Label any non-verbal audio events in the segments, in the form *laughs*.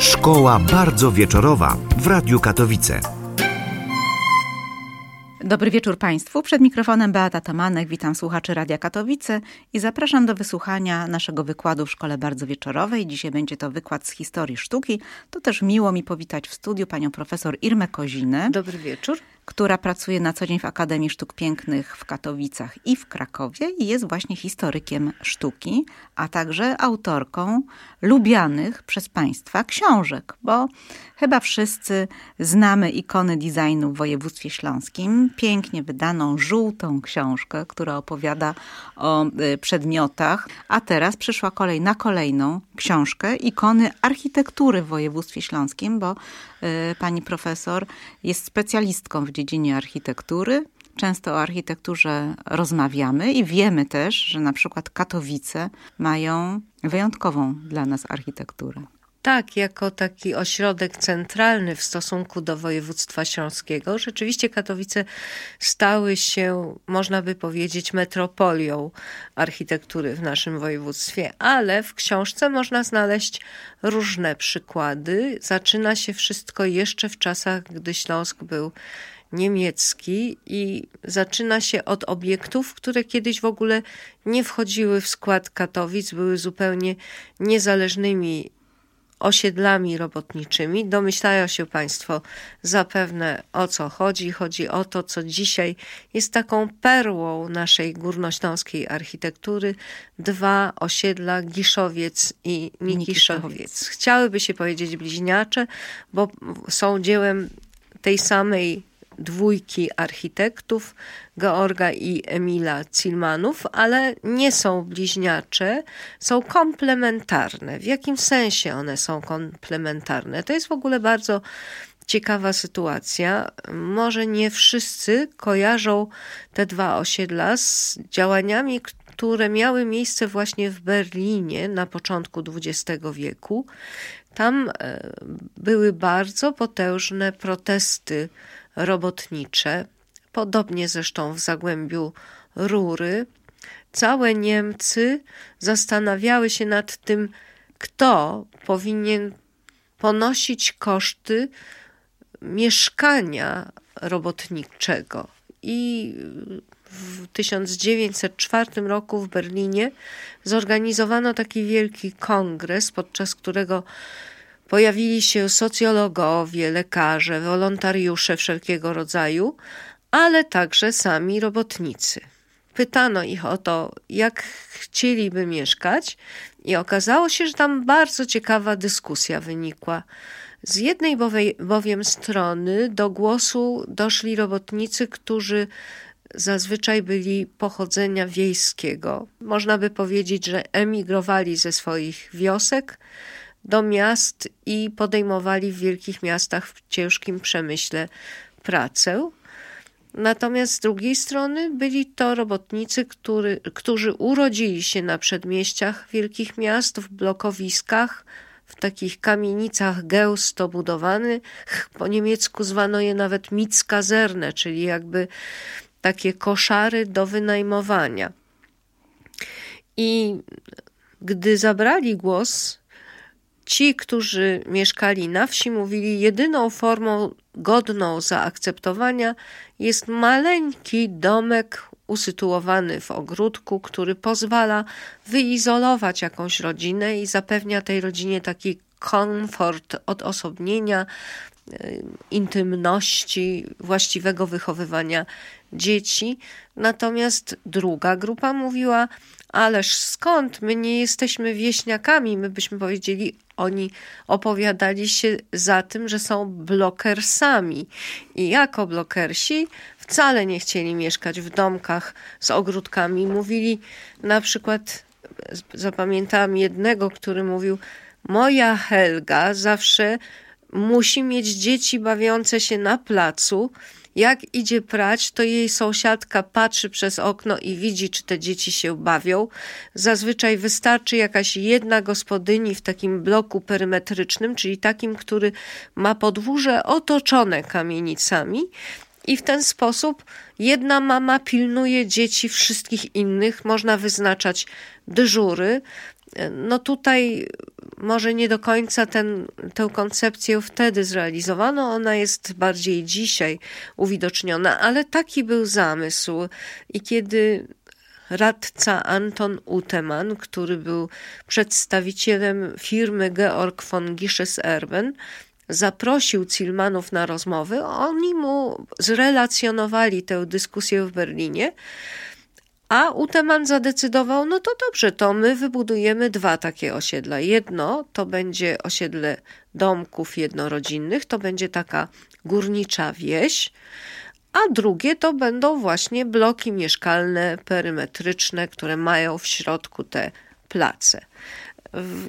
Szkoła bardzo wieczorowa w Radiu Katowice. Dobry wieczór Państwu. Przed mikrofonem Beata Tomanek. Witam słuchaczy Radia Katowice i zapraszam do wysłuchania naszego wykładu w Szkole Bardzo Wieczorowej. Dzisiaj będzie to wykład z historii sztuki. To też miło mi powitać w studiu panią profesor Irmę Kozinę. Dobry wieczór która pracuje na co dzień w Akademii Sztuk Pięknych w Katowicach i w Krakowie i jest właśnie historykiem sztuki, a także autorką lubianych przez Państwa książek, bo chyba wszyscy znamy ikony designu w województwie śląskim. Pięknie wydaną żółtą książkę, która opowiada o y, przedmiotach, a teraz przyszła kolej na kolejną książkę ikony architektury w województwie śląskim, bo y, pani profesor jest specjalistką w dziedzinie architektury. Często o architekturze rozmawiamy i wiemy też, że na przykład Katowice mają wyjątkową dla nas architekturę. Tak, jako taki ośrodek centralny w stosunku do województwa śląskiego, rzeczywiście Katowice stały się, można by powiedzieć, metropolią architektury w naszym województwie, ale w książce można znaleźć różne przykłady. Zaczyna się wszystko jeszcze w czasach, gdy Śląsk był niemiecki i zaczyna się od obiektów, które kiedyś w ogóle nie wchodziły w skład Katowic, były zupełnie niezależnymi osiedlami robotniczymi. Domyślają się Państwo zapewne o co chodzi. Chodzi o to, co dzisiaj jest taką perłą naszej górnośląskiej architektury. Dwa osiedla, Giszowiec i Mikiszowiec. Chciałyby się powiedzieć bliźniacze, bo są dziełem tej samej dwójki architektów, Georga i Emila Cilmanów, ale nie są bliźniacze, są komplementarne. W jakim sensie one są komplementarne? To jest w ogóle bardzo ciekawa sytuacja. Może nie wszyscy kojarzą te dwa osiedla z działaniami, które miały miejsce właśnie w Berlinie na początku XX wieku. Tam e, były bardzo potężne protesty robotnicze, podobnie zresztą w Zagłębiu Rury. Całe Niemcy zastanawiały się nad tym, kto powinien ponosić koszty mieszkania robotniczego. I w 1904 roku w Berlinie zorganizowano taki wielki kongres, podczas którego Pojawili się socjologowie, lekarze, wolontariusze wszelkiego rodzaju, ale także sami robotnicy. Pytano ich o to, jak chcieliby mieszkać, i okazało się, że tam bardzo ciekawa dyskusja wynikła. Z jednej bowiem strony do głosu doszli robotnicy, którzy zazwyczaj byli pochodzenia wiejskiego. Można by powiedzieć, że emigrowali ze swoich wiosek do miast i podejmowali w wielkich miastach w ciężkim przemyśle pracę. Natomiast z drugiej strony byli to robotnicy, który, którzy urodzili się na przedmieściach wielkich miast, w blokowiskach, w takich kamienicach gęsto budowanych. Po niemiecku zwano je nawet Mitzkazerne, czyli jakby takie koszary do wynajmowania. I gdy zabrali głos Ci, którzy mieszkali na wsi, mówili, jedyną formą godną zaakceptowania jest maleńki domek usytuowany w ogródku, który pozwala wyizolować jakąś rodzinę i zapewnia tej rodzinie taki komfort odosobnienia, y, intymności, właściwego wychowywania dzieci. Natomiast druga grupa mówiła: Ależ skąd? My nie jesteśmy wieśniakami, my byśmy powiedzieli, oni opowiadali się za tym, że są blokersami. I jako blokersi wcale nie chcieli mieszkać w domkach z ogródkami. Mówili na przykład, zapamiętałam jednego, który mówił: Moja Helga zawsze musi mieć dzieci bawiące się na placu jak idzie prać, to jej sąsiadka patrzy przez okno i widzi, czy te dzieci się bawią. Zazwyczaj wystarczy jakaś jedna gospodyni w takim bloku perymetrycznym, czyli takim, który ma podwórze otoczone kamienicami. I w ten sposób jedna mama pilnuje dzieci wszystkich innych, można wyznaczać dyżury. No tutaj może nie do końca ten, tę koncepcję wtedy zrealizowano, ona jest bardziej dzisiaj uwidoczniona, ale taki był zamysł. I kiedy radca Anton Uteman, który był przedstawicielem firmy Georg von Gisches-Erben, zaprosił Cilmanów na rozmowy, oni mu zrelacjonowali tę dyskusję w Berlinie. A Uteman zadecydował, no to dobrze, to my wybudujemy dwa takie osiedla. Jedno to będzie osiedle domków jednorodzinnych, to będzie taka górnicza wieś, a drugie to będą właśnie bloki mieszkalne, perymetryczne, które mają w środku te place.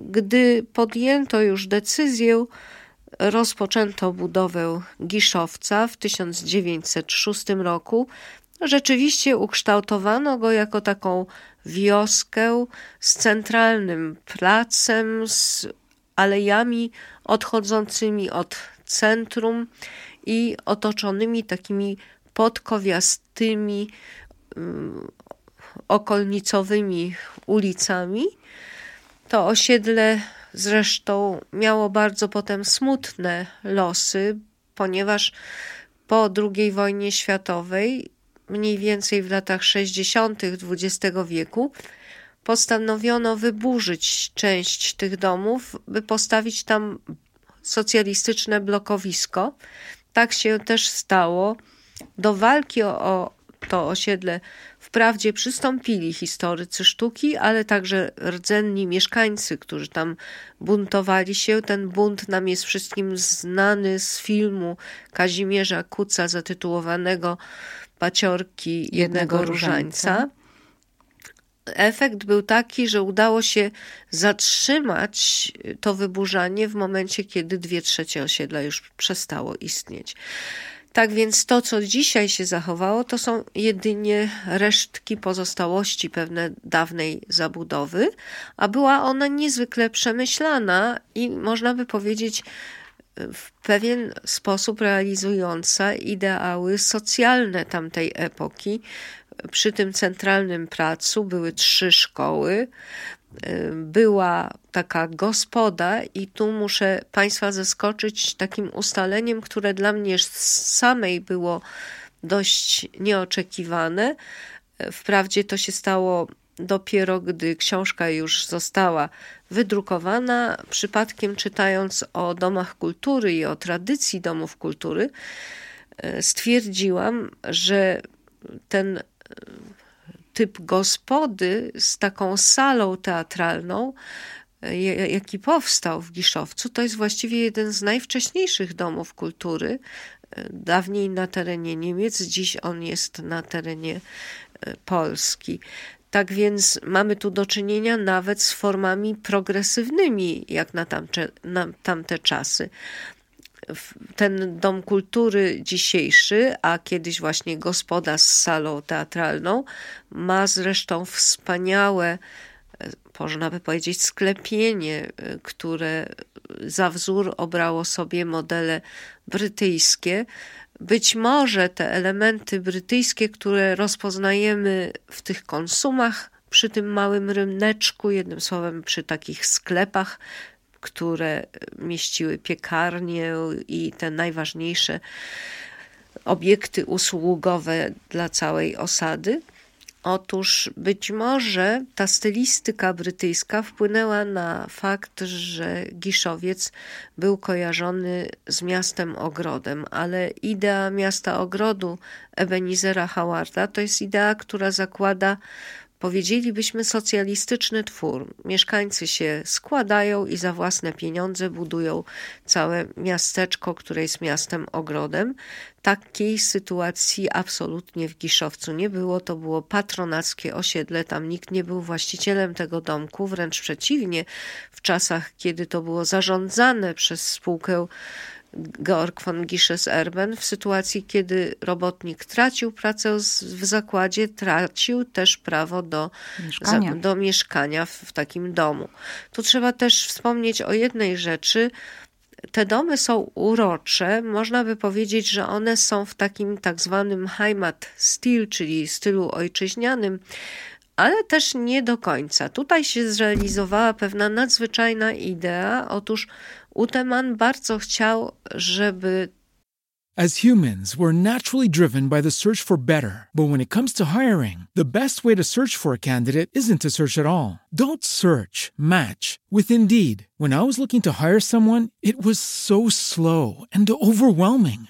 Gdy podjęto już decyzję, rozpoczęto budowę Giszowca w 1906 roku rzeczywiście ukształtowano go jako taką wioskę z centralnym placem, z alejami odchodzącymi od centrum i otoczonymi takimi podkowiastymi, um, okolnicowymi ulicami. To osiedle zresztą miało bardzo potem smutne losy, ponieważ po II wojnie światowej mniej więcej w latach 60. XX wieku, postanowiono wyburzyć część tych domów, by postawić tam socjalistyczne blokowisko. Tak się też stało. Do walki o, to osiedle wprawdzie przystąpili historycy sztuki, ale także rdzenni mieszkańcy, którzy tam buntowali się. Ten bunt nam jest wszystkim znany z filmu Kazimierza Kuca zatytułowanego paciorki jednego różańca. Efekt był taki, że udało się zatrzymać to wyburzanie w momencie, kiedy dwie trzecie osiedla już przestało istnieć. Tak więc to, co dzisiaj się zachowało, to są jedynie resztki pozostałości pewne dawnej zabudowy, a była ona niezwykle przemyślana i można by powiedzieć w pewien sposób realizująca ideały socjalne tamtej epoki. Przy tym centralnym placu były trzy szkoły, była taka gospoda, i tu muszę Państwa zaskoczyć takim ustaleniem, które dla mnie samej było dość nieoczekiwane. Wprawdzie to się stało dopiero gdy książka już została wydrukowana, przypadkiem czytając o domach kultury i o tradycji domów kultury, e, stwierdziłam, że ten e, typ gospody z taką salą teatralną, e, jaki powstał w Giszowcu, to jest właściwie jeden z najwcześniejszych domów kultury. Dawniej na terenie Niemiec, dziś on jest na terenie Polski. Tak więc mamy tu do czynienia nawet z formami progresywnymi, jak na tamte, na tamte czasy. Ten dom kultury dzisiejszy, a kiedyś właśnie gospoda z salą teatralną, ma zresztą wspaniałe, można by powiedzieć, sklepienie, które za wzór obrało sobie modele brytyjskie być może te elementy brytyjskie, które rozpoznajemy w tych konsumach, przy tym małym ryneczku, jednym słowem przy takich sklepach, które mieściły piekarnię i te najważniejsze obiekty usługowe dla całej osady, Otóż być może ta stylistyka brytyjska wpłynęła na fakt, że Giszowiec był kojarzony z miastem ogrodem, ale idea miasta ogrodu Ebenizera Howarda to jest idea, która zakłada powiedzielibyśmy socjalistyczny twór. Mieszkańcy się składają i za własne pieniądze budują całe miasteczko, które jest miastem ogrodem. Takiej sytuacji absolutnie w Giszowcu nie było. To było patronackie osiedle, tam nikt nie był właścicielem tego domku, wręcz przeciwnie. W czasach, kiedy to było zarządzane przez spółkę Georg von Gisches-Erben w sytuacji, kiedy robotnik tracił pracę w zakładzie, tracił też prawo do mieszkania, do mieszkania w, takim domu. Tu trzeba też wspomnieć o jednej rzeczy. Te domy są urocze. Można by powiedzieć, że one są w takim tak zwanym Heimat Stil, czyli stylu ojczyźnianym, ale też nie do końca. Tutaj się zrealizowała pewna nadzwyczajna idea. Otóż Uteman bardzo chciał, żeby As humans, we're naturally driven by the search for better. But when it comes to hiring, the best way to search for a candidate isn't to search at all. Don't search, match with Indeed. When I was looking to hire someone, it was so slow and overwhelming.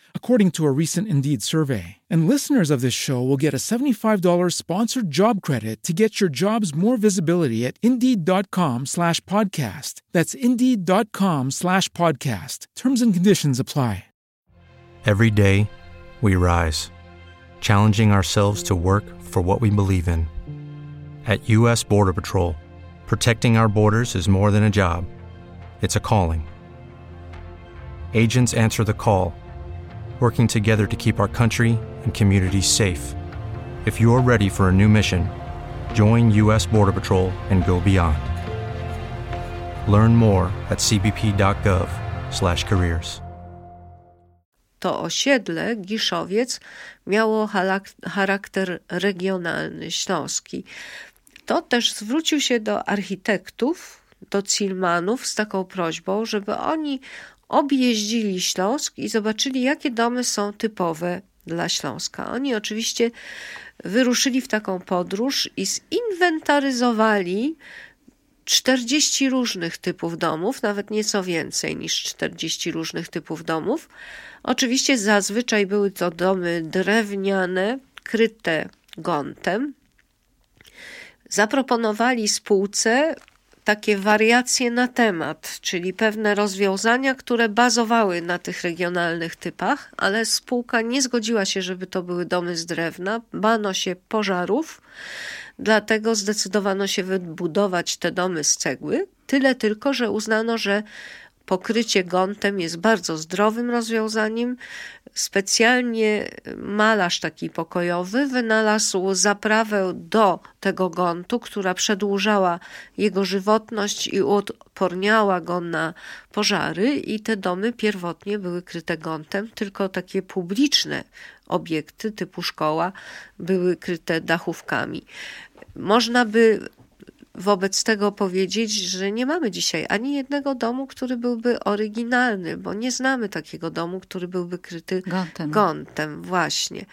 according to a recent Indeed survey. And listeners of this show will get a $75 sponsored job credit to get your jobs more visibility at Indeed.com slash podcast. That's Indeed.com slash podcast. Terms and conditions apply. Every day, we rise, challenging ourselves to work for what we believe in. At U.S. Border Patrol, protecting our borders is more than a job, it's a calling. Agents answer the call, working together to keep our country and communities safe. If you're ready for a new mission, join U.S. Border Patrol and go beyond. Learn more at cbp.gov/careers. to osiedle Giszowiec miało charakter regionalny, śląski. To też zwrócił się do architektów, do Cilmanów z taką prośbą, żeby oni objeździli Śląsk i zobaczyli, jakie domy są typowe dla Śląska. Oni oczywiście wyruszyli w taką podróż i zinwentaryzowali 40 różnych typów domów, nawet nieco więcej niż 40 różnych typów domów. Oczywiście zazwyczaj były to domy drewniane, kryte gontem. Zaproponowali spółce takie wariacje na temat, czyli pewne rozwiązania, które bazowały na tych regionalnych typach, ale spółka nie zgodziła się, żeby to były domy z drewna, bano się pożarów, dlatego zdecydowano się wybudować te domy z cegły. Tyle tylko, że uznano, że pokrycie gontem jest bardzo zdrowym rozwiązaniem. Specjalnie malarz taki pokojowy wynalazł zaprawę do tego gontu, która przedłużała jego żywotność i uodporniała go na pożary i te domy pierwotnie były kryte gontem, tylko takie publiczne obiekty typu szkoła były kryte dachówkami. Można by wobec tego powiedzieć, że nie mamy dzisiaj ani jednego domu, który byłby oryginalny, bo nie znamy takiego domu, który byłby kryty gontem. gontem właśnie.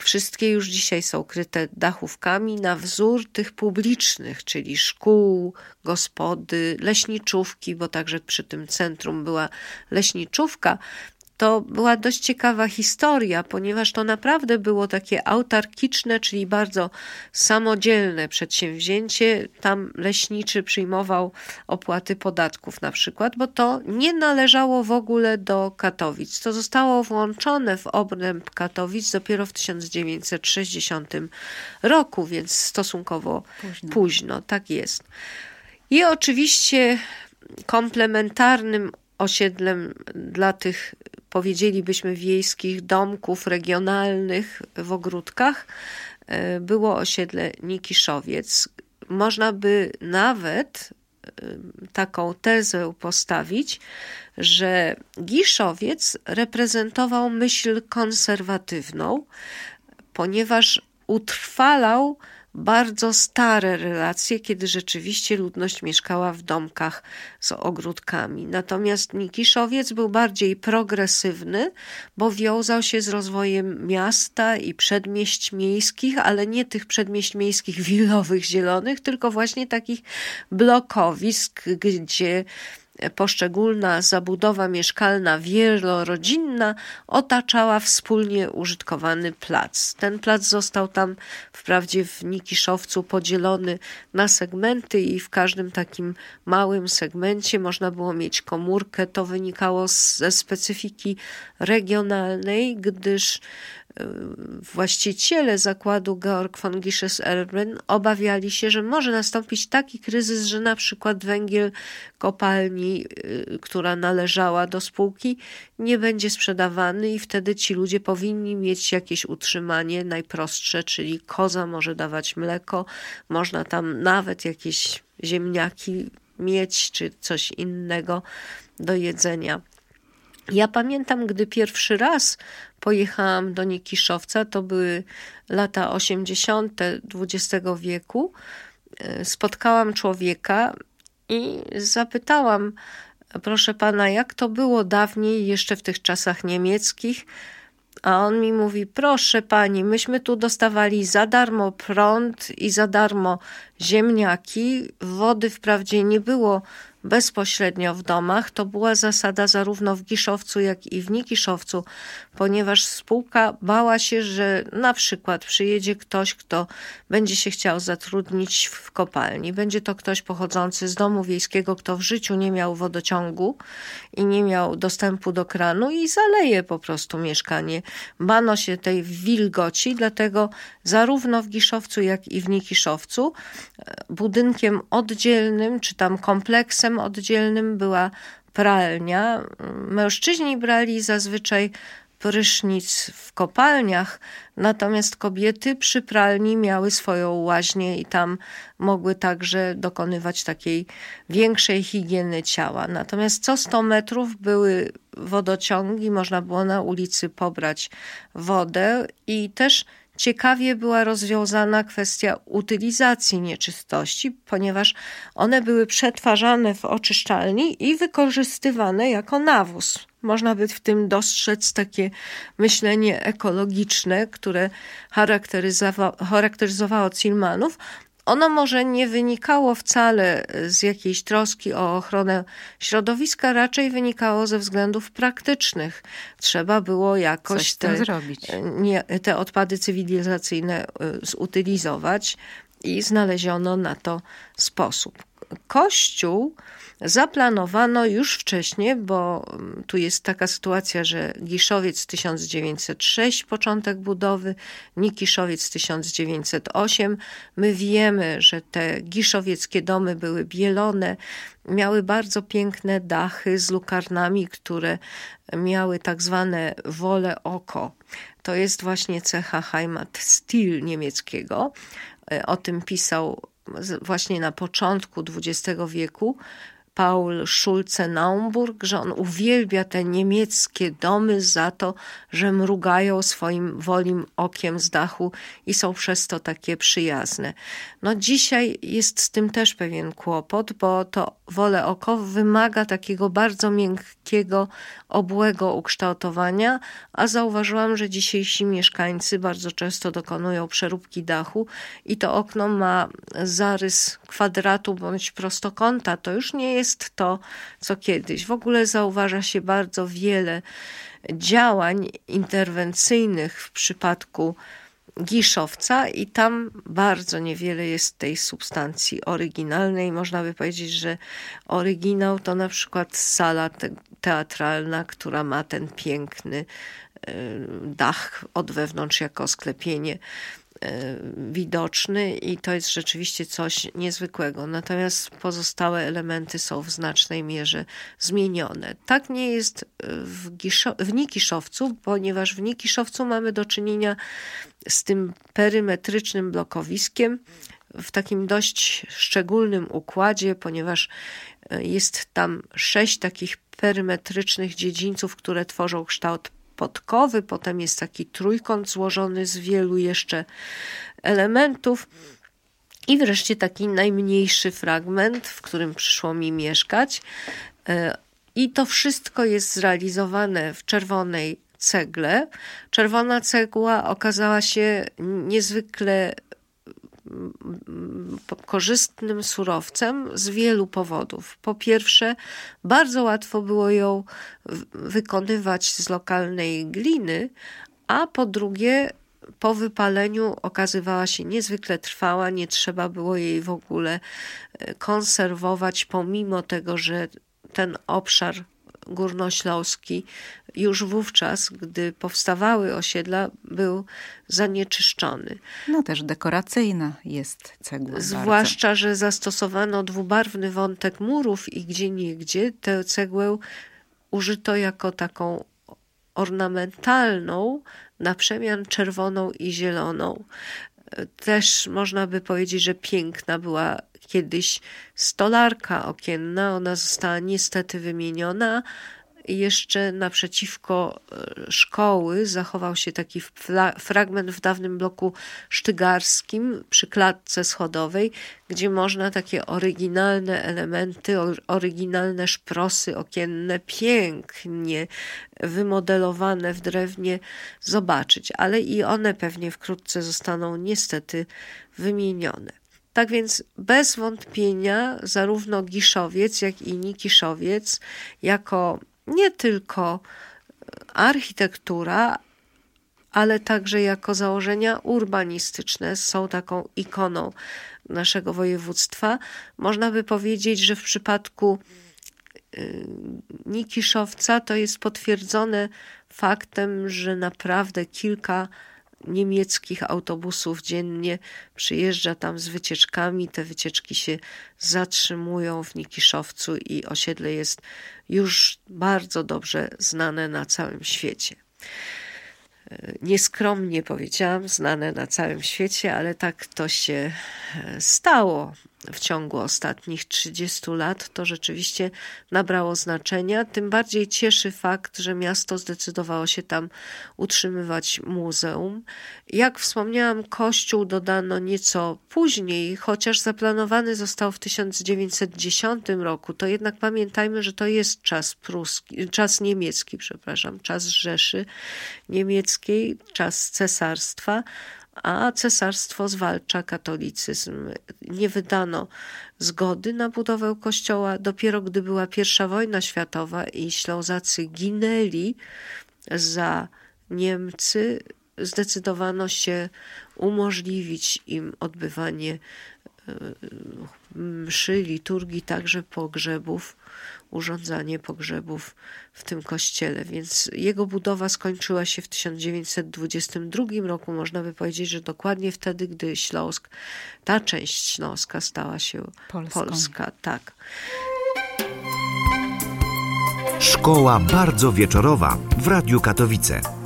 Wszystkie już dzisiaj są kryte dachówkami na wzór tych publicznych, czyli szkół, gospody, leśniczówki, bo także przy tym centrum była leśniczówka to była dość ciekawa historia, ponieważ to naprawdę było takie autarkiczne, czyli bardzo samodzielne przedsięwzięcie. Tam leśniczy przyjmował opłaty podatków na przykład, bo to nie należało w ogóle do Katowic. To zostało włączone w obręb Katowic dopiero w 1960 roku, więc stosunkowo późno, późno tak jest. I oczywiście komplementarnym osiedlem dla tych powiedzielibyśmy wiejskich domków regionalnych w ogródkach e, było osiedle Nikiszowiec. Można by nawet e, taką tezę postawić, że Giszowiec reprezentował myśl konserwatywną, ponieważ utrwalał bardzo stare relacje, kiedy rzeczywiście ludność mieszkała w domkach z ogródkami. Natomiast Nikiszowiec był bardziej progresywny, bo wiązał się z rozwojem miasta i przedmieść miejskich, ale nie tych przedmieść miejskich *laughs* willowych, zielonych, tylko właśnie takich blokowisk, gdzie poszczególna zabudowa mieszkalna wielorodzinna otaczała wspólnie użytkowany plac. Ten plac został tam wprawdzie w Nikiszowcu podzielony na segmenty i w każdym takim małym segmencie można było mieć komórkę. To wynikało ze specyfiki regionalnej, gdyż właściciele zakładu Georg von Gisches Erben obawiali się, że może nastąpić taki kryzys, że na przykład węgiel kopalni, y, która należała do spółki, nie będzie sprzedawany i wtedy ci ludzie powinni mieć jakieś utrzymanie najprostsze, czyli koza może dawać mleko, można tam nawet jakieś ziemniaki mieć czy coś innego do jedzenia. Ja pamiętam, gdy pierwszy raz pojechałam do Nikiszowca, to były lata 80. XX wieku. E, spotkałam człowieka i zapytałam, proszę pana, jak to było dawniej, jeszcze w tych czasach niemieckich. A on mi mówi: Proszę pani, myśmy tu dostawali za darmo prąd i za darmo ziemniaki. Wody wprawdzie nie było bezpośrednio w domach. To była zasada zarówno w Giszowcu, jak i w Nikiszowcu, ponieważ spółka bała się, że na przykład przyjedzie ktoś, kto będzie się chciał zatrudnić w kopalni. Będzie to ktoś pochodzący z domu wiejskiego, kto w życiu nie miał wodociągu i nie miał dostępu do kranu i zaleje po prostu mieszkanie. Bano się tej wilgoci, dlatego zarówno w Giszowcu, jak i w Nikiszowcu e, budynkiem oddzielnym, czy tam kompleksem oddzielnym była pralnia. Mężczyźni brali zazwyczaj prysznic w kopalniach, natomiast kobiety przy pralni miały swoją łaźnię i tam mogły także dokonywać takiej większej higieny ciała. Natomiast co 100 metrów były wodociągi, można było na ulicy pobrać wodę i też ciekawie była rozwiązana kwestia utylizacji nieczystości, ponieważ one były przetwarzane w oczyszczalni i wykorzystywane jako nawóz. Można by w tym dostrzec takie myślenie ekologiczne, które charakteryzowało, Cilmanów, ono może nie wynikało wcale z jakiejś troski o ochronę środowiska, raczej wynikało ze względów praktycznych. Trzeba było jakoś te, nie, te odpady cywilizacyjne y, zutylizować i znaleziono na to sposób. Kościół zaplanowano już wcześniej, bo mm, tu jest taka sytuacja, że Giszowiec 1906 początek budowy, Nikiszowiec 1908. My wiemy, że te giszowieckie domy były bielone, miały bardzo piękne dachy z lukarnami, które miały tak zwane wole oko. To jest właśnie cecha Heimatstil niemieckiego. E, o tym pisał właśnie na początku XX wieku Paul Schulze-Naumburg, że on uwielbia te niemieckie domy za to, że mrugają swoim wolim okiem z dachu i są przez to takie przyjazne. No dzisiaj jest z tym też pewien kłopot, bo to wolę oko wymaga takiego bardzo miękkiego, obłego ukształtowania, a zauważyłam, że dzisiejsi mieszkańcy bardzo często dokonują przeróbki dachu i to okno ma zarys kwadratu bądź prostokąta. To już nie jest to, co kiedyś. W ogóle zauważa się bardzo wiele działań interwencyjnych w przypadku Giszowca i tam bardzo niewiele jest tej substancji oryginalnej. Można by powiedzieć, że oryginał to na przykład sala te teatralna, która ma ten piękny e, dach od wewnątrz jako sklepienie widoczny i to jest rzeczywiście coś niezwykłego. Natomiast pozostałe elementy są w znacznej mierze zmienione. Tak nie jest w, Giszo w Nikiszowcu, ponieważ w Nikiszowcu mamy do czynienia z tym perymetrycznym blokowiskiem w takim dość szczególnym układzie, ponieważ e, jest tam sześć takich perymetrycznych dziedzińców, które tworzą kształt podkowy, potem jest taki trójkąt złożony z wielu jeszcze elementów. I wreszcie taki najmniejszy fragment, w którym przyszło mi mieszkać. E, I to wszystko jest zrealizowane w czerwonej cegle. Czerwona cegła okazała się niezwykle korzystnym surowcem z wielu powodów. Po pierwsze, bardzo łatwo było ją wykonywać z lokalnej gliny, a po drugie, po wypaleniu okazywała się niezwykle trwała, nie trzeba było jej w ogóle e, konserwować, pomimo tego, że ten obszar górnośląski już wówczas, gdy powstawały osiedla, był zanieczyszczony. No też dekoracyjna jest cegła. Zwłaszcza, bardzo. że zastosowano dwubarwny wątek murów i gdzie niegdzie tę cegłę użyto jako taką ornamentalną, na przemian czerwoną i zieloną. Też można by powiedzieć, że piękna była kiedyś stolarka okienna. Ona została niestety wymieniona. Jeszcze naprzeciwko e, szkoły zachował się taki fragment w dawnym bloku sztygarskim przy klatce schodowej, gdzie można takie oryginalne elementy, oryginalne szprosy okienne, pięknie wymodelowane w drewnie zobaczyć, ale i one pewnie wkrótce zostaną niestety wymienione. Tak więc bez wątpienia zarówno Giszowiec, jak i Nikiszowiec jako nie tylko architektura, ale także jako założenia urbanistyczne są taką ikoną naszego województwa. Można by powiedzieć, że w przypadku y, Nikiszowca to jest potwierdzone faktem, że naprawdę kilka niemieckich autobusów dziennie przyjeżdża tam z wycieczkami. Te wycieczki się zatrzymują w Nikiszowcu i osiedle jest już bardzo dobrze znane na całym świecie. Nieskromnie powiedziałam, znane na całym świecie, ale tak to się stało w ciągu ostatnich 30 lat, to rzeczywiście nabrało znaczenia. Tym bardziej cieszy fakt, że miasto zdecydowało się tam utrzymywać muzeum. Jak wspomniałam, kościół dodano nieco później, chociaż zaplanowany został w 1910 roku. To jednak pamiętajmy, że to jest czas pruski, czas niemiecki, przepraszam, czas Rzeszy Niemieckiej, czas cesarstwa a cesarstwo zwalcza katolicyzm. Nie wydano zgody na budowę kościoła. Dopiero gdy była pierwsza wojna światowa i Ślązacy ginęli za Niemcy, zdecydowano się umożliwić im odbywanie e, mszy, liturgii, także pogrzebów urządzanie pogrzebów w tym kościele. Więc jego budowa skończyła się w 1922 roku. Można by powiedzieć, że dokładnie wtedy, gdy Śląsk, ta część Śląska stała się Polską. Polska. Tak. Szkoła bardzo wieczorowa w Radiu Katowice.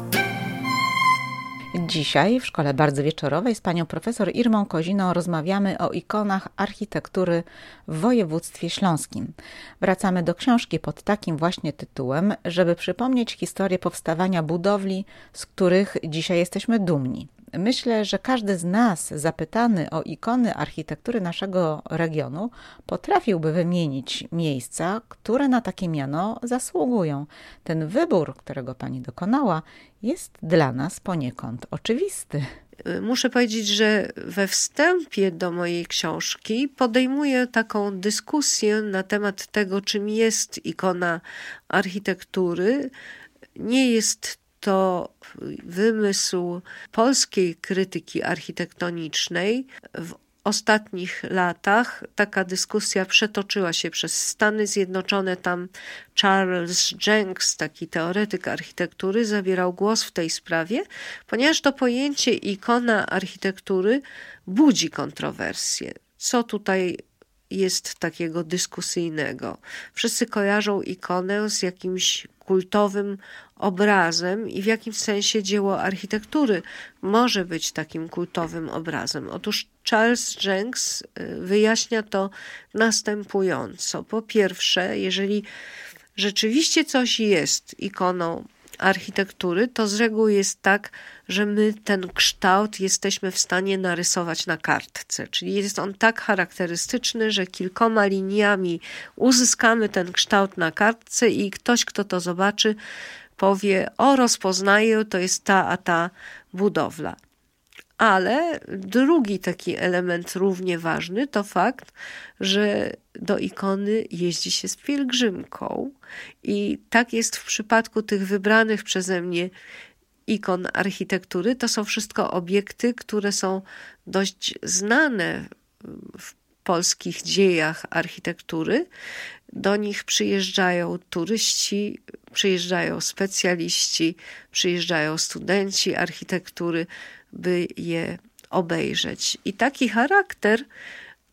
Dzisiaj w Szkole Bardzo Wieczorowej z panią profesor Irmą Koziną rozmawiamy o ikonach architektury w województwie śląskim. Wracamy do książki pod takim właśnie tytułem, żeby przypomnieć historię powstawania budowli, z których dzisiaj jesteśmy dumni. Myślę, że każdy z nas zapytany o ikony architektury naszego regionu potrafiłby wymienić miejsca, które na takie miano zasługują. Ten wybór, którego pani dokonała, jest dla nas poniekąd oczywisty. Muszę powiedzieć, że we wstępie do mojej książki podejmuję taką dyskusję na temat tego, czym jest ikona architektury. Nie jest to wymysł polskiej krytyki architektonicznej w ostatnich latach taka dyskusja przetoczyła się przez Stany Zjednoczone. Tam Charles Jenks, taki teoretyk architektury, zabierał głos w tej sprawie, ponieważ to pojęcie ikona architektury budzi kontrowersje. Co tutaj jest takiego dyskusyjnego? Wszyscy kojarzą ikonę z jakimś kultowym obrazem i w jakim sensie dzieło architektury może być takim kultowym obrazem. Otóż Charles Jenks y, wyjaśnia to następująco. Po pierwsze, jeżeli rzeczywiście coś jest ikoną architektury, to z reguły jest tak, że my ten kształt jesteśmy w stanie narysować na kartce. Czyli jest on tak charakterystyczny, że kilkoma liniami uzyskamy ten kształt na kartce i ktoś, kto to zobaczy, powie: O, rozpoznaję, to jest ta a ta budowla. Ale drugi taki element równie ważny to fakt, że do ikony jeździ się z pielgrzymką. I tak jest w przypadku tych wybranych przeze mnie ikon architektury. To są wszystko obiekty, które są dość znane w polskich dziejach architektury. Do nich przyjeżdżają turyści, przyjeżdżają specjaliści, przyjeżdżają studenci architektury, by je obejrzeć. I taki charakter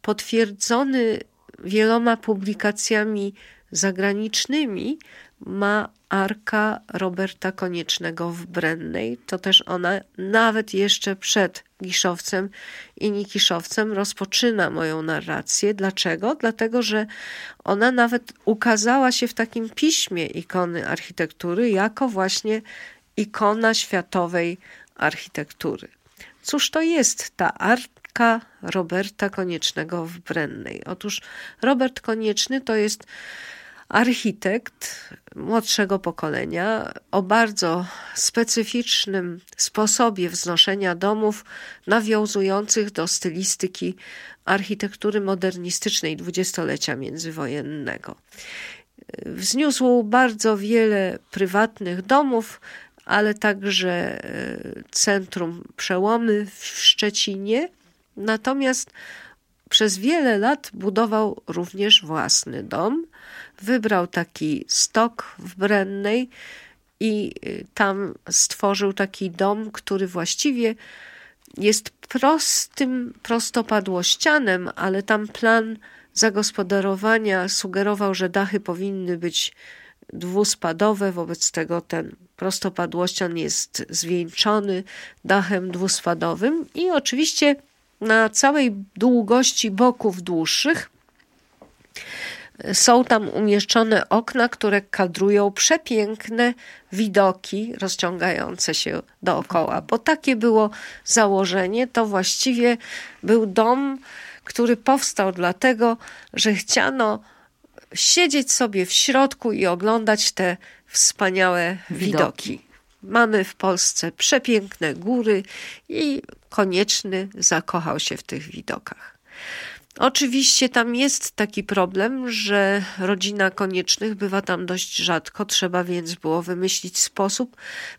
potwierdzony wieloma publikacjami zagranicznymi ma arka Roberta Koniecznego w Brennej. To też ona nawet jeszcze przed Giszowcem i Nikiszowcem rozpoczyna moją narrację. Dlaczego? Dlatego, że ona nawet ukazała się w takim piśmie ikony architektury jako właśnie ikona światowej architektury. Cóż to jest ta arka Roberta Koniecznego w Brennej? Otóż Robert Konieczny to jest architekt młodszego pokolenia o bardzo specyficznym sposobie wznoszenia domów, nawiązujących do stylistyki architektury modernistycznej dwudziestolecia międzywojennego. Wzniósł bardzo wiele prywatnych domów, ale także e, centrum przełomy w Szczecinie. Natomiast przez wiele lat budował również własny dom. Wybrał taki stok w Brennej i y, tam stworzył taki dom, który właściwie jest prostym prostopadłościanem, ale tam plan zagospodarowania sugerował, że dachy powinny być dwuspadowe, wobec tego ten prostopadłościan jest zwieńczony dachem dwuspadowym i oczywiście na całej długości boków dłuższych są tam umieszczone okna, które kadrują przepiękne widoki rozciągające się dookoła, bo takie było założenie. To właściwie był dom, który powstał dlatego, że chciano siedzieć sobie w środku i oglądać te wspaniałe widoki. widoki. Mamy w Polsce przepiękne góry i konieczny zakochał się w tych widokach. Oczywiście tam jest taki problem, że rodzina koniecznych bywa tam dość rzadko, trzeba więc było wymyślić sposób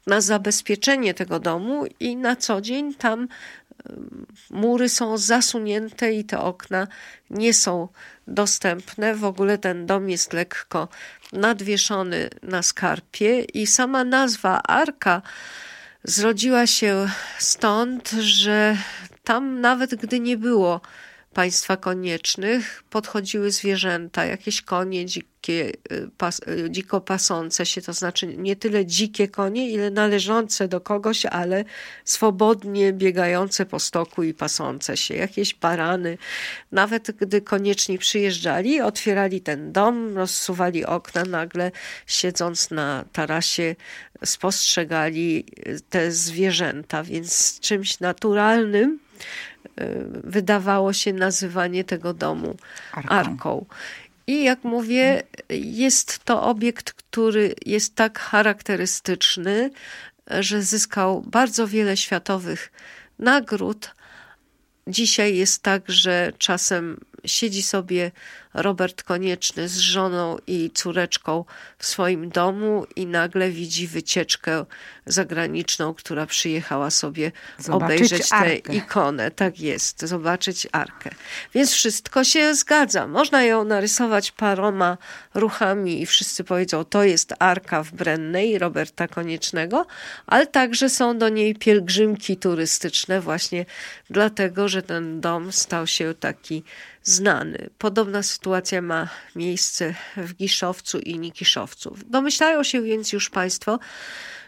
na zabezpieczenie tego domu i na co dzień tam mury są zasunięte i te okna nie są dostępne. W ogóle ten dom jest lekko nadwieszony na skarpie i sama nazwa Arka zrodziła się stąd, że tam nawet gdy nie było państwa koniecznych podchodziły zwierzęta, jakieś konie dzikie, y, pas, y, dziko pasące się, to znaczy nie tyle dzikie konie, ile należące do kogoś, ale swobodnie biegające po stoku i pasące się, jakieś barany. Nawet gdy konieczni przyjeżdżali, otwierali ten dom, rozsuwali okna, nagle siedząc na tarasie spostrzegali te zwierzęta, więc czymś naturalnym wydawało się nazywanie tego domu arką. arką. I jak mówię, jest to obiekt, który jest tak charakterystyczny, że zyskał bardzo wiele światowych nagród. Dzisiaj jest tak, że czasem siedzi sobie Robert Konieczny z żoną i córeczką w swoim domu i nagle widzi wycieczkę zagraniczną, która przyjechała sobie zobaczyć obejrzeć tę ikonę. Tak jest, zobaczyć arkę. Więc wszystko się zgadza. Można ją narysować paroma ruchami i wszyscy powiedzą, to jest arka w Brennej Roberta Koniecznego, ale także są do niej pielgrzymki turystyczne właśnie dlatego, że ten dom stał się taki znany. Podobna sytuacja ma miejsce w Giszowcu i Nikiszowcu. Domyślają się więc już Państwo,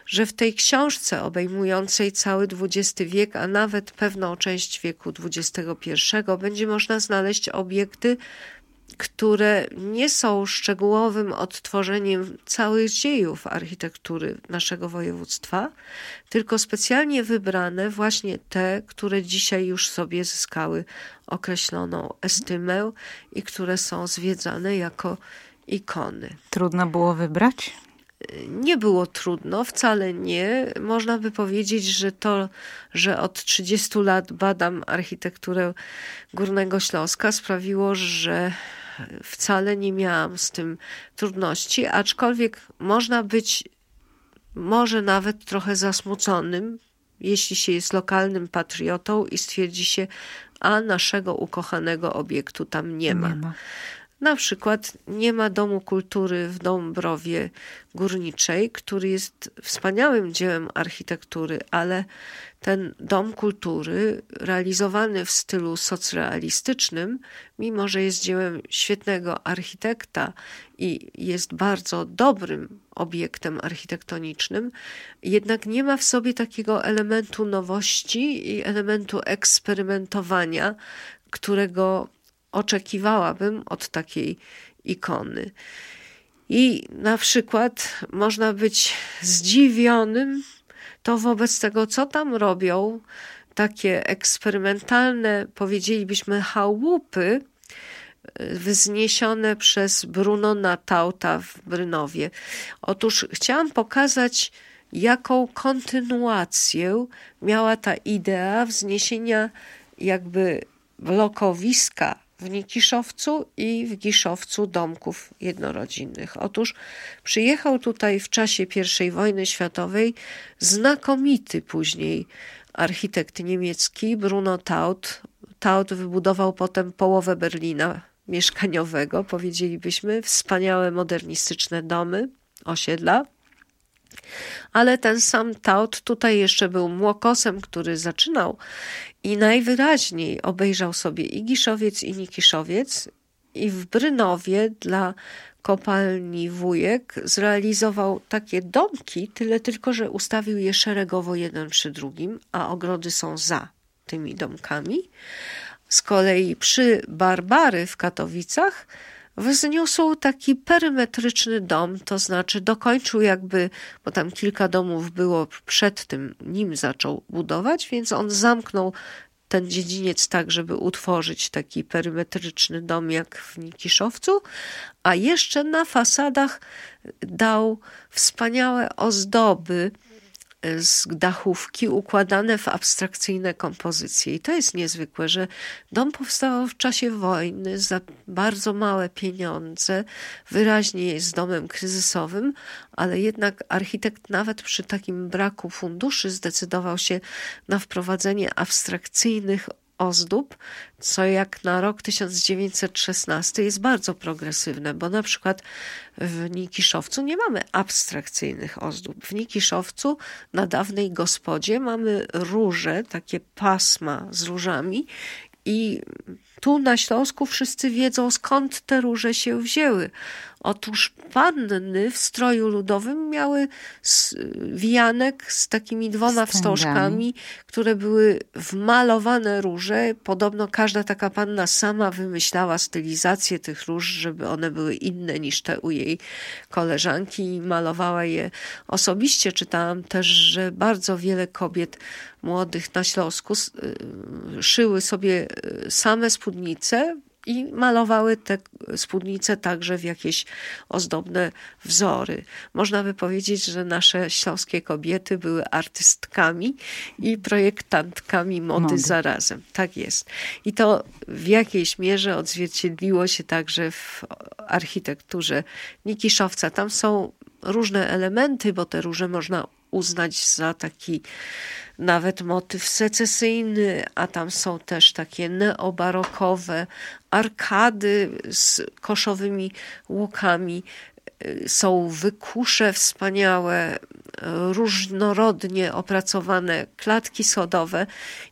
że w tej książce obejmującej cały XX wiek, a nawet pewną część wieku XXI będzie można znaleźć obiekty które nie są szczegółowym odtworzeniem całych dziejów architektury naszego województwa, tylko specjalnie wybrane właśnie te, które dzisiaj już sobie zyskały określoną estymę i które są zwiedzane jako ikony. Trudno było wybrać? nie było trudno, wcale nie. Można by powiedzieć, że to, że od 30 lat badam architekturę Górnego Śląska sprawiło, że wcale nie miałam z tym trudności, aczkolwiek można być może nawet trochę zasmuconym, jeśli się jest lokalnym patriotą i stwierdzi się, a naszego ukochanego obiektu tam nie ma. Nie ma. Na przykład nie ma Domu Kultury w Dąbrowie Górniczej, który jest wspaniałym dziełem architektury, ale ten Dom Kultury, realizowany w stylu socrealistycznym, mimo że jest dziełem świetnego architekta i jest bardzo dobrym obiektem architektonicznym, jednak nie ma w sobie takiego elementu nowości i elementu eksperymentowania, którego oczekiwałabym od takiej ikony. I na przykład można być zdziwionym to wobec tego, co tam robią takie eksperymentalne, powiedzielibyśmy, chałupy, wzniesione przez Bruno Natauta w Brynowie. Otóż chciałam pokazać, jaką kontynuację miała ta idea wzniesienia jakby blokowiska w Nikiszowcu i w Giszowcu domków jednorodzinnych. Otóż przyjechał tutaj w czasie I wojny światowej znakomity później architekt niemiecki Bruno Taut. Taut wybudował potem połowę Berlina mieszkaniowego, powiedzielibyśmy, wspaniałe modernistyczne domy, osiedla. Ale ten sam Taut tutaj jeszcze był młokosem, który zaczynał i najwyraźniej obejrzał sobie i Giszowiec, i Nikiszowiec, i w Brynowie dla kopalni Wujek zrealizował takie domki, tyle tylko, że ustawił je szeregowo jeden przy drugim, a ogrody są za tymi domkami. Z kolei przy Barbary w Katowicach wzniósł taki perymetryczny dom, to znaczy dokończył jakby, bo tam kilka domów było przed tym, nim zaczął budować, więc on zamknął ten dziedziniec tak, żeby utworzyć taki perymetryczny dom jak w Nikiszowcu, a jeszcze na fasadach dał wspaniałe ozdoby, z dachówki układane w abstrakcyjne kompozycje. I to jest niezwykłe, że dom powstał w czasie wojny za bardzo małe pieniądze, wyraźnie jest domem kryzysowym, ale jednak architekt nawet przy takim braku funduszy zdecydował się na wprowadzenie abstrakcyjnych ozdób, co jak na rok 1916 jest bardzo progresywne, bo na przykład w Nikiszowcu nie mamy abstrakcyjnych ozdób. W Nikiszowcu na dawnej gospodzie mamy róże, takie pasma z różami i tu na Śląsku wszyscy wiedzą skąd te róże się wzięły. Otóż panny w stroju ludowym miały wijanek z takimi dwoma wstążkami, które były wmalowane róże. Podobno każda taka panna sama wymyślała stylizację tych róż, żeby one były inne niż te u jej koleżanki i malowała je osobiście. Czytałam też, że bardzo wiele kobiet młodych na Śląsku y, szyły sobie y, same spódnice i malowały te spódnice także w jakieś ozdobne wzory. Można by powiedzieć, że nasze śląskie kobiety były artystkami i projektantkami mody, mody. zarazem. Tak jest. I to w jakiejś mierze odzwierciedliło się także w architekturze Nikiszowca. Tam są różne elementy, bo te róże można uznać za taki nawet motyw secesyjny, a tam są też takie neobarokowe arkady z koszowymi łukami. Są wykusze wspaniałe, różnorodnie opracowane klatki schodowe.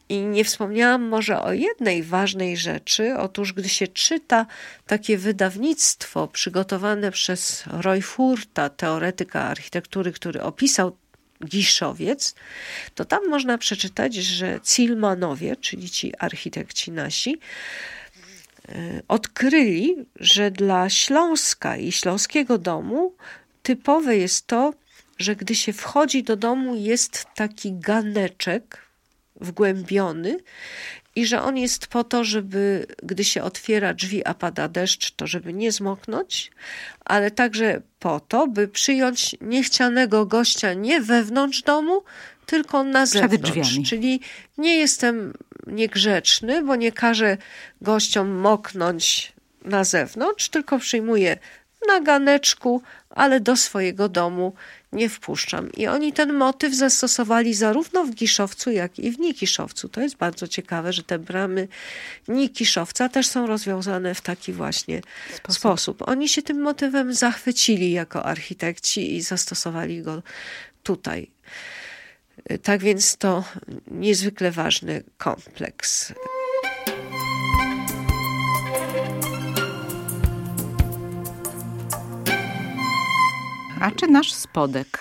I nie wspomniałam może o jednej ważnej rzeczy. Otóż, gdy się czyta takie wydawnictwo przygotowane przez Roy Furta, teoretyka architektury, który opisał Giszowiec, to tam można przeczytać, że Cilmanowie, czyli ci architekci nasi, e, odkryli, że dla Śląska i Śląskiego domu typowe jest to, że gdy się wchodzi do domu, jest taki ganeczek wgłębiony i że on jest po to, żeby gdy się otwiera drzwi, a pada deszcz, to żeby nie zmoknąć, ale także po to, by przyjąć niechcianego gościa nie wewnątrz domu, tylko na zewnątrz. Czyli nie jestem niegrzeczny, bo nie każę gościom moknąć na zewnątrz, tylko przyjmuję na ganeczku, ale do swojego domu nie wpuszczam. I oni ten motyw zastosowali zarówno w Giszowcu, jak i w Nikiszowcu. To jest bardzo ciekawe, że te bramy Nikiszowca też są rozwiązane w taki właśnie sposób. sposób. Oni się tym motywem zachwycili jako architekci i zastosowali go tutaj. Tak więc to niezwykle ważny kompleks. A czy nasz spodek?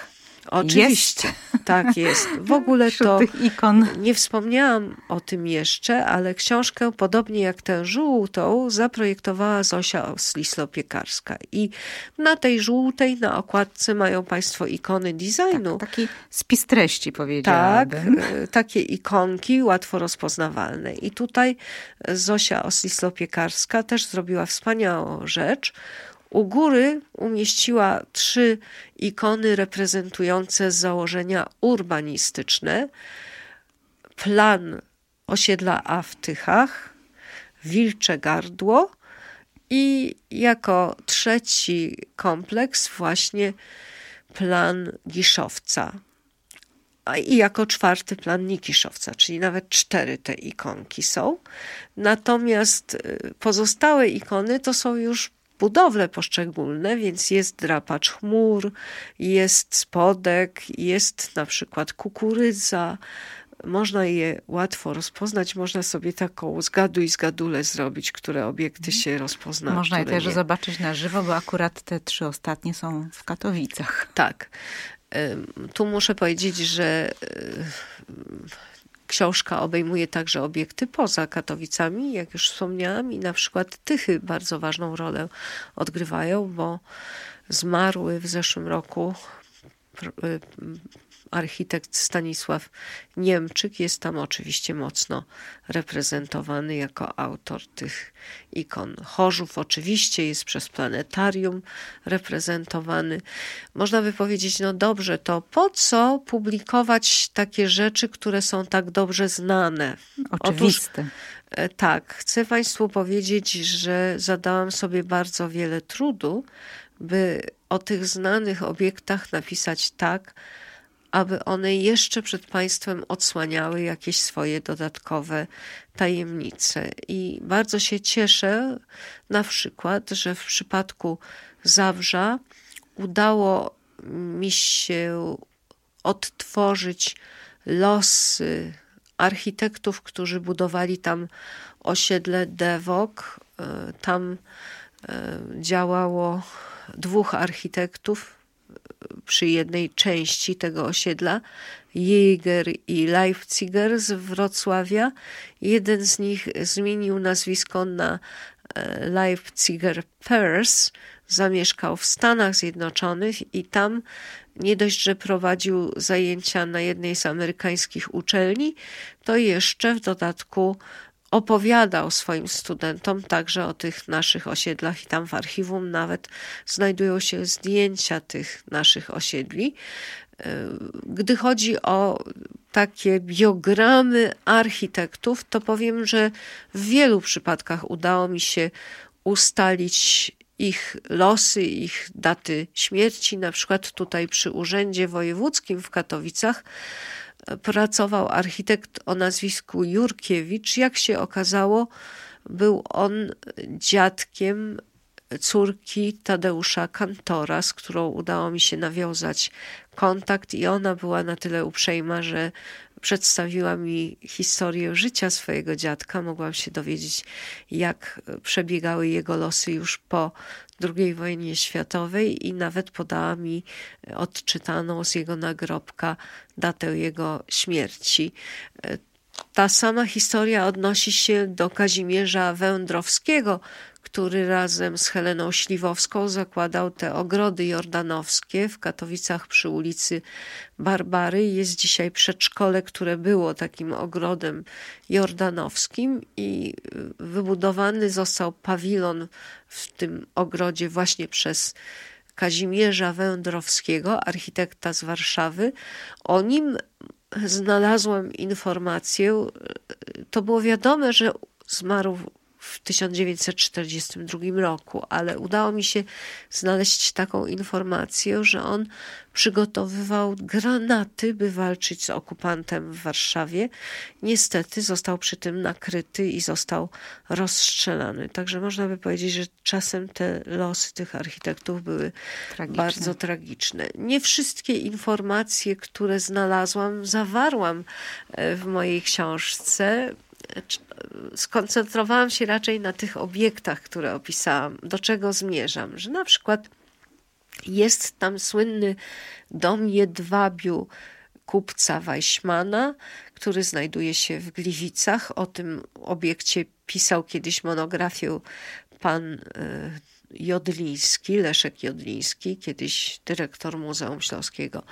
Oczywiście, jest. tak jest. W ogóle *laughs* to ikon. nie wspomniałam o tym jeszcze, ale książkę, podobnie jak tę żółtą, zaprojektowała Zosia Oslislo-Piekarska. I na tej żółtej, na okładce mają Państwo ikony designu. Tak, taki spis treści powiedziałabym. Tak, e, takie ikonki łatwo rozpoznawalne. I tutaj Zosia Oslislo-Piekarska też zrobiła wspaniałą rzecz u góry umieściła trzy ikony reprezentujące założenia urbanistyczne. Plan osiedla A w Tychach, Wilcze Gardło i jako trzeci kompleks właśnie plan Giszowca. I jako czwarty plan Nikiszowca, czyli nawet cztery te ikonki są. Natomiast y, pozostałe ikony to są już budowle poszczególne, więc jest drapacz chmur, jest spodek, jest na przykład kukurydza. Można je łatwo rozpoznać, można sobie taką zgaduj zgadule zrobić, które obiekty się rozpoznają. Można je też nie. zobaczyć na żywo, bo akurat te trzy ostatnie są w Katowicach. Tak. Tu muszę powiedzieć, że Książka obejmuje także obiekty poza Katowicami, jak już wspomniałam, i na przykład Tychy bardzo ważną rolę odgrywają, bo zmarły w zeszłym roku y, architekt Stanisław Niemczyk jest tam oczywiście mocno reprezentowany jako autor tych ikon. Chorzów oczywiście jest przez planetarium reprezentowany. Można by powiedzieć, no dobrze, to po co publikować takie rzeczy, które są tak dobrze znane? Oczywiste. Otóż, e, tak, chcę Państwu powiedzieć, że zadałam sobie bardzo wiele trudu, by o tych znanych obiektach napisać tak, aby one jeszcze przed państwem odsłaniały jakieś swoje dodatkowe tajemnice. I bardzo się cieszę na przykład, że w przypadku Zabrza udało mi się odtworzyć losy architektów, którzy budowali tam osiedle Dewok. E, tam e, działało dwóch architektów, przy jednej części tego osiedla, Jäger i Leipziger z Wrocławia. Jeden z nich zmienił nazwisko na e, Leipziger Pers, zamieszkał w Stanach Zjednoczonych i tam nie dość, że prowadził zajęcia na jednej z amerykańskich uczelni, to jeszcze w dodatku opowiadał swoim studentom także o tych naszych osiedlach i tam w archiwum nawet znajdują się zdjęcia tych naszych osiedli. Gdy chodzi o takie biogramy architektów, to powiem, że w wielu przypadkach udało mi się ustalić ich losy, ich daty śmierci. Na przykład tutaj przy Urzędzie Wojewódzkim w Katowicach pracował architekt o nazwisku Jurkiewicz. Jak się okazało, był on dziadkiem córki Tadeusza Kantora, z którą udało mi się nawiązać kontakt, i ona była na tyle uprzejma, że przedstawiła mi historię życia swojego dziadka. Mogłam się dowiedzieć, jak przebiegały jego losy już po II wojnie światowej i nawet podała mi odczytaną z jego nagrobka datę jego śmierci. Ta sama historia odnosi się do Kazimierza Wędrowskiego, który razem z Heleną Śliwowską zakładał te ogrody jordanowskie w Katowicach przy ulicy Barbary. Jest dzisiaj przedszkole, które było takim ogrodem jordanowskim i wybudowany został pawilon w tym ogrodzie właśnie przez Kazimierza Wędrowskiego, architekta z Warszawy. O nim znalazłam informację. To było wiadome, że zmarł w 1942 roku, ale udało mi się znaleźć taką informację, że on przygotowywał granaty, by walczyć z okupantem w Warszawie. Niestety został przy tym nakryty i został rozstrzelany. Także można by powiedzieć, że czasem te losy tych architektów były tragiczne. bardzo tragiczne. Nie wszystkie informacje, które znalazłam, zawarłam e, w mojej książce skoncentrowałam się raczej na tych obiektach, które opisałam, do czego zmierzam, że na przykład jest tam słynny dom jedwabiu kupca Weissmana, który znajduje się w Gliwicach. O tym obiekcie pisał kiedyś monografię pan e, Jodliński, Leszek Jodliński, kiedyś dyrektor Muzeum Śląskiego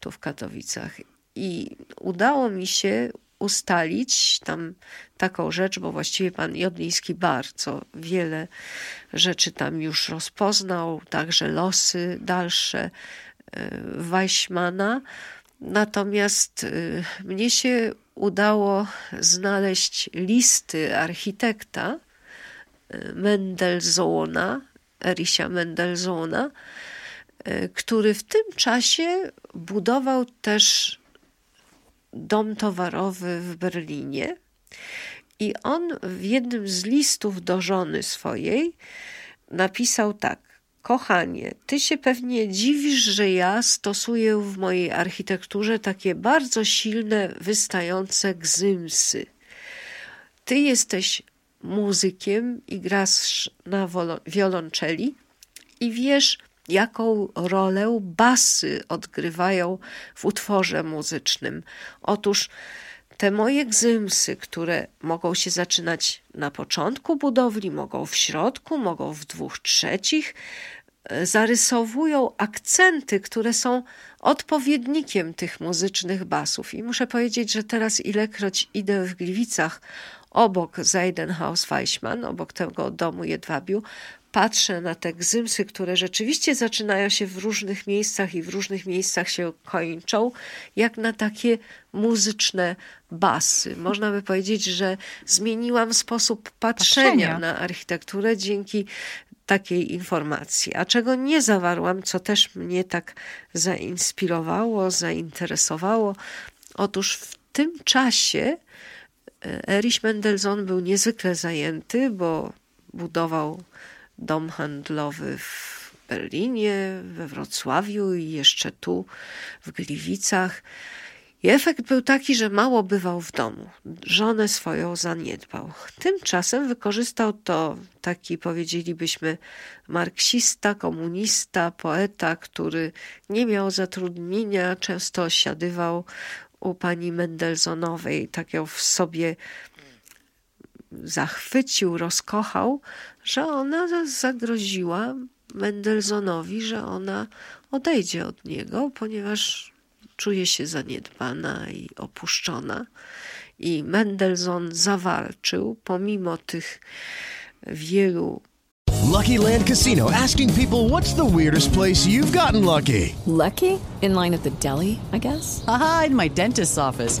tu w Katowicach. I udało mi się ustalić tam taką rzecz, bo właściwie pan Jodliński bardzo wiele rzeczy tam już rozpoznał, także losy dalsze e, Weissmana. Natomiast e, mnie się udało znaleźć listy architekta e, Mendelssohna, Erisia Mendelssohna, który w tym czasie budował też dom towarowy w Berlinie. I on w jednym z listów do żony swojej napisał tak: Kochanie, ty się pewnie dziwisz, że ja stosuję w mojej architekturze takie bardzo silne, wystające gzymsy. Ty jesteś muzykiem i grasz na wiolonczeli i wiesz, jaką rolę basy odgrywają w utworze muzycznym. Otóż te moje gzymsy, które mogą się zaczynać na początku budowli, mogą w środku, mogą w dwóch trzecich, e, zarysowują akcenty, które są odpowiednikiem tych muzycznych basów. I muszę powiedzieć, że teraz ilekroć idę w Gliwicach obok Zeidenhaus Weichmann, obok tego domu Jedwabiu, patrzę na te gzymsy, które rzeczywiście zaczynają się w różnych miejscach i w różnych miejscach się kończą, jak na takie muzyczne basy. Można by powiedzieć, że zmieniłam sposób patrzenia, patrzenia. na architekturę dzięki takiej informacji. A czego nie zawarłam, co też mnie tak zainspirowało, zainteresowało, otóż w tym czasie e, Erich Mendelssohn był niezwykle zajęty, bo budował dom handlowy w Berlinie, we Wrocławiu i jeszcze tu w Gliwicach. I efekt był taki, że mało bywał w domu. Żonę swoją zaniedbał. Tymczasem wykorzystał to taki, powiedzielibyśmy, marksista, komunista, poeta, który nie miał zatrudnienia, często osiadywał u pani Mendelssohnowej, tak ją w sobie zachwycił, rozkochał, że ona zagroziła Mendelssohnowi, że ona odejdzie od niego, ponieważ czuje się zaniedbana i opuszczona. I Mendelssohn zawalczył pomimo tych wielu Lucky Land Casino asking people what's the weirdest place you've gotten lucky? Lucky? In line at the deli, I guess? Aha, in my dentist's office.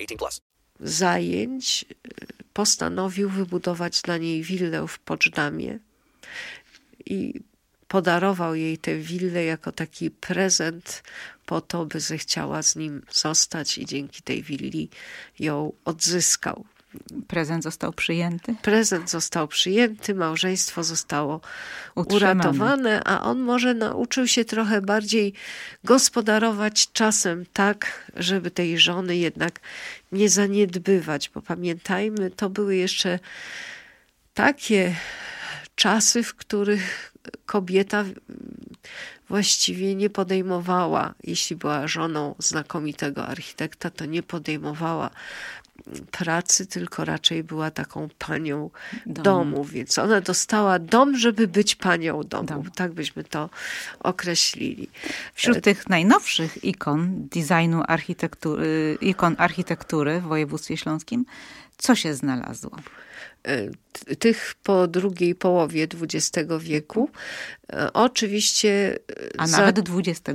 18 plus. Zajęć postanowił wybudować dla niej willę w Poczdamie i podarował jej tę willę jako taki prezent po to, by zechciała z nim zostać i dzięki tej willi ją odzyskał. Prezent został przyjęty? Prezent został przyjęty, małżeństwo zostało Utrzymane. uratowane, a on może nauczył się trochę bardziej gospodarować czasem tak, żeby tej żony jednak nie zaniedbywać, bo pamiętajmy, to były jeszcze takie czasy, w których kobieta właściwie nie podejmowała, jeśli była żoną znakomitego architekta, to nie podejmowała pracy, tylko raczej była taką panią domu. domu. więc ona dostała dom, żeby być panią domu. Dom. Tak byśmy to określili. Wśród e, tych najnowszych ikon designu architektury, ikon architektury w województwie śląskim, co się znalazło? E, tych po drugiej połowie XX wieku. E, oczywiście. E, A za... nawet XXI.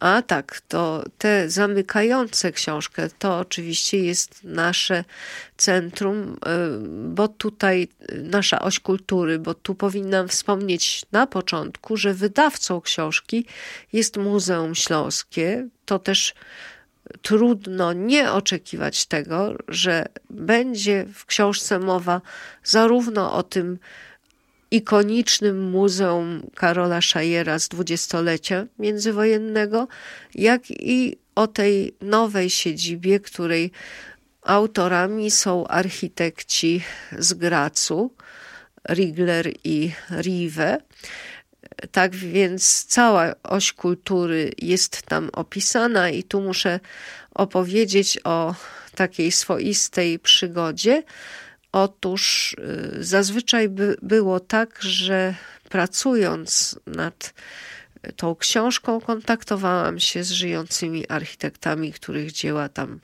A tak, to te zamykające książkę to oczywiście jest nasze centrum, bo tutaj nasza oś kultury, bo tu powinnam wspomnieć na początku, że wydawcą książki jest Muzeum Śląskie. To też trudno nie oczekiwać tego, że będzie w książce mowa zarówno o tym ikonicznym muzeum Karola Szajera z dwudziestolecia międzywojennego, jak i o tej nowej siedzibie, której autorami są architekci z Gracu, Rigler i Rive. Tak więc cała oś kultury jest tam opisana, i tu muszę opowiedzieć o takiej swoistej przygodzie. Otóż y, zazwyczaj by, było tak, że pracując nad tą książką, kontaktowałam się z żyjącymi architektami, których dzieła tam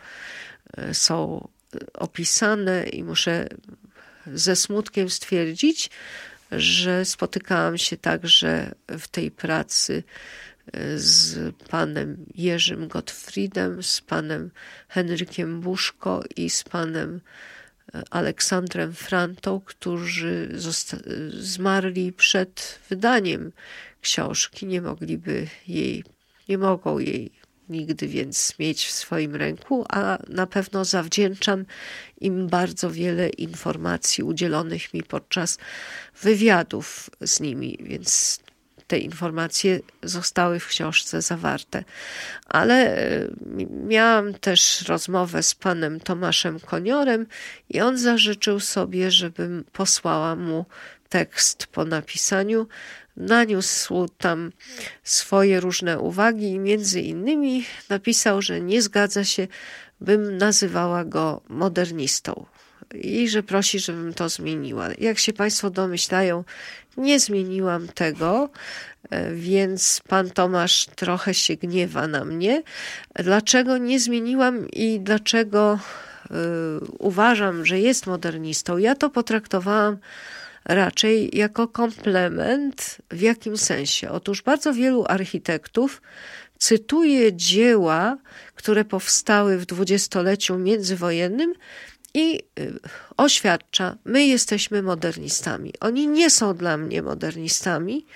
y, są opisane, i muszę ze smutkiem stwierdzić, że spotykałam się także w tej pracy e, z panem Jerzym Gottfriedem, z panem Henrykiem Buszko i z panem e, Aleksandrem Frantą, którzy zmarli przed wydaniem książki. Nie mogliby jej, nie mogą jej nigdy więc mieć w swoim ręku, a na pewno zawdzięczam im bardzo wiele informacji udzielonych mi podczas wywiadów z nimi, więc te informacje zostały w książce zawarte. Ale e, miałam też rozmowę z panem Tomaszem Koniorem i on zażyczył sobie, żebym posłała mu tekst po napisaniu naniósł tam swoje różne uwagi i między innymi napisał, że nie zgadza się, bym nazywała go modernistą i że prosi, żebym to zmieniła. Jak się Państwo domyślają, nie zmieniłam tego, e, więc pan Tomasz trochę się gniewa na mnie. Dlaczego nie zmieniłam i dlaczego y, uważam, że jest modernistą? Ja to potraktowałam raczej jako komplement w jakim sensie? Otóż bardzo wielu architektów cytuje dzieła, które powstały w dwudziestoleciu międzywojennym i y, oświadcza: My jesteśmy modernistami. Oni nie są dla mnie modernistami,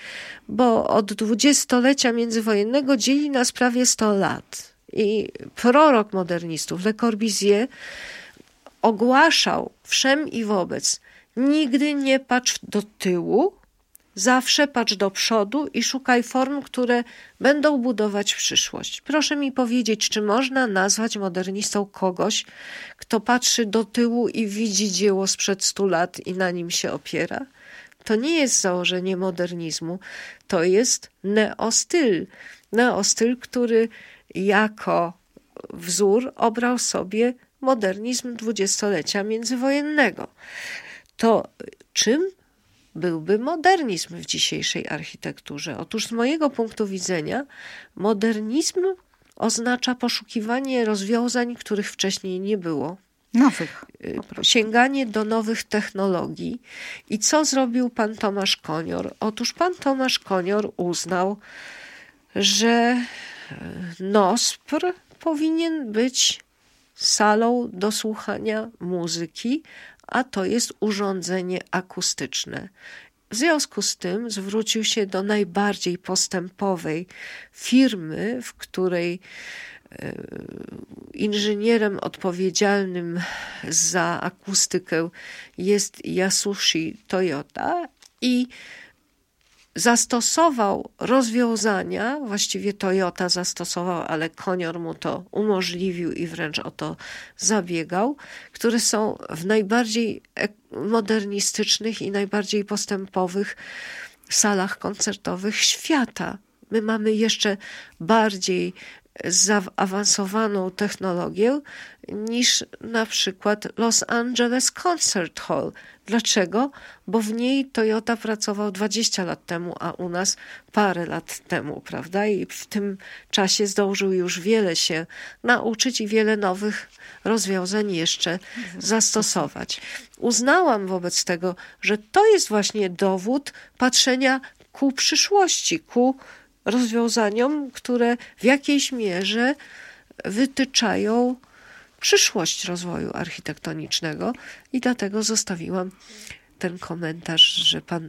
bo od dwudziestolecia międzywojennego dzieli nas prawie 100 lat. I prorok modernistów, Le Corbusier, ogłaszał wszem i wobec: Nigdy nie patrz do tyłu, zawsze patrz do przodu i szukaj form, które będą budować przyszłość. Proszę mi powiedzieć, czy można nazwać modernistą kogoś, kto patrzy do tyłu i widzi dzieło sprzed stu lat i na nim się opiera? To nie jest założenie modernizmu, to jest neostyl. Neostyl, który jako wzór obrał sobie modernizm dwudziestolecia międzywojennego. To czym byłby modernizm w dzisiejszej architekturze? Otóż z mojego punktu widzenia modernizm oznacza poszukiwanie rozwiązań, których wcześniej nie było. Nowych. Sięganie do nowych technologii. I co zrobił pan Tomasz Konior? Otóż pan Tomasz Konior uznał, że NOSPR powinien być salą do słuchania muzyki, a to jest urządzenie akustyczne. W związku z tym zwrócił się do najbardziej postępowej firmy, w której e, inżynierem odpowiedzialnym za akustykę jest Yasushi Toyota i zastosował rozwiązania, właściwie Toyota zastosował, ale Konior mu to umożliwił i wręcz o to zabiegał, które są w najbardziej modernistycznych i najbardziej postępowych salach koncertowych świata. My mamy jeszcze bardziej zaawansowaną technologię niż na przykład Los Angeles Concert Hall. Dlaczego? Bo w niej Toyota pracował 20 lat temu, a u nas parę lat temu, prawda? I w tym czasie zdążył już wiele się nauczyć i wiele nowych rozwiązań jeszcze zastosować. Uznałam wobec tego, że to jest właśnie dowód patrzenia ku przyszłości, ku rozwiązaniom, które w jakiejś mierze wytyczają przyszłość rozwoju architektonicznego. I dlatego zostawiłam ten komentarz, że pan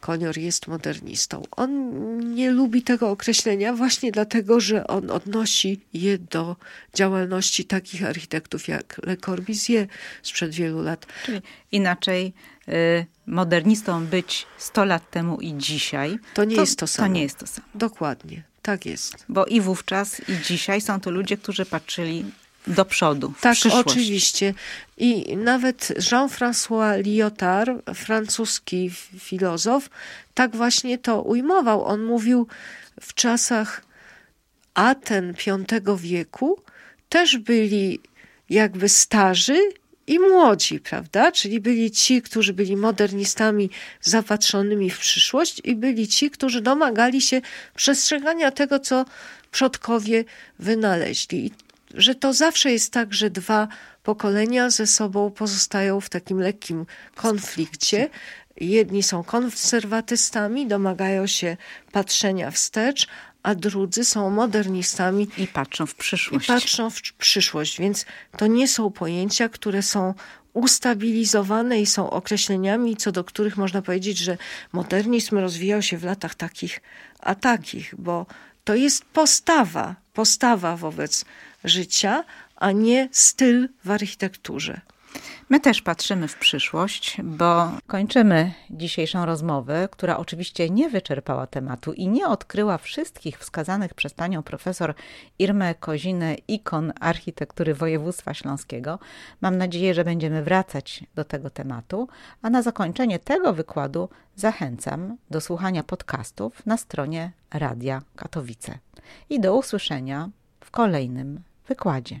Konior jest modernistą. On nie lubi tego określenia właśnie dlatego, że on odnosi je do działalności takich architektów jak Le Corbusier sprzed wielu lat. Czyli inaczej y, modernistą być 100 lat temu i dzisiaj. To nie to, jest to samo. To nie jest to samo. Dokładnie. Tak jest. Bo i wówczas, i dzisiaj są to ludzie, którzy patrzyli do przodu. tak, oczywiście. I nawet Jean-François Lyotard, francuski filozof, tak właśnie to ujmował. On mówił w czasach Aten V wieku też byli jakby starzy i młodzi, prawda? Czyli byli ci, którzy byli modernistami zapatrzonymi w przyszłość i byli ci, którzy domagali się przestrzegania tego, co przodkowie wynaleźli. I że to zawsze jest tak, że dwa pokolenia ze sobą pozostają w takim lekkim konflikcie. Jedni są konserwatystami, domagają się patrzenia wstecz, a drudzy są modernistami i patrzą w przyszłość. I patrzą w przyszłość, więc to nie są pojęcia, które są ustabilizowane i są określeniami, co do których można powiedzieć, że modernizm rozwijał się w latach takich a takich, bo to jest postawa, postawa wobec życia, a nie styl w architekturze. My też patrzymy w przyszłość, bo kończymy dzisiejszą rozmowę, która oczywiście nie wyczerpała tematu i nie odkryła wszystkich wskazanych przez panią profesor Irmę Kozinę ikon architektury województwa śląskiego. Mam nadzieję, że będziemy wracać do tego tematu, a na zakończenie tego wykładu zachęcam do słuchania podcastów na stronie Radia Katowice. I do usłyszenia w kolejnym wykładzie.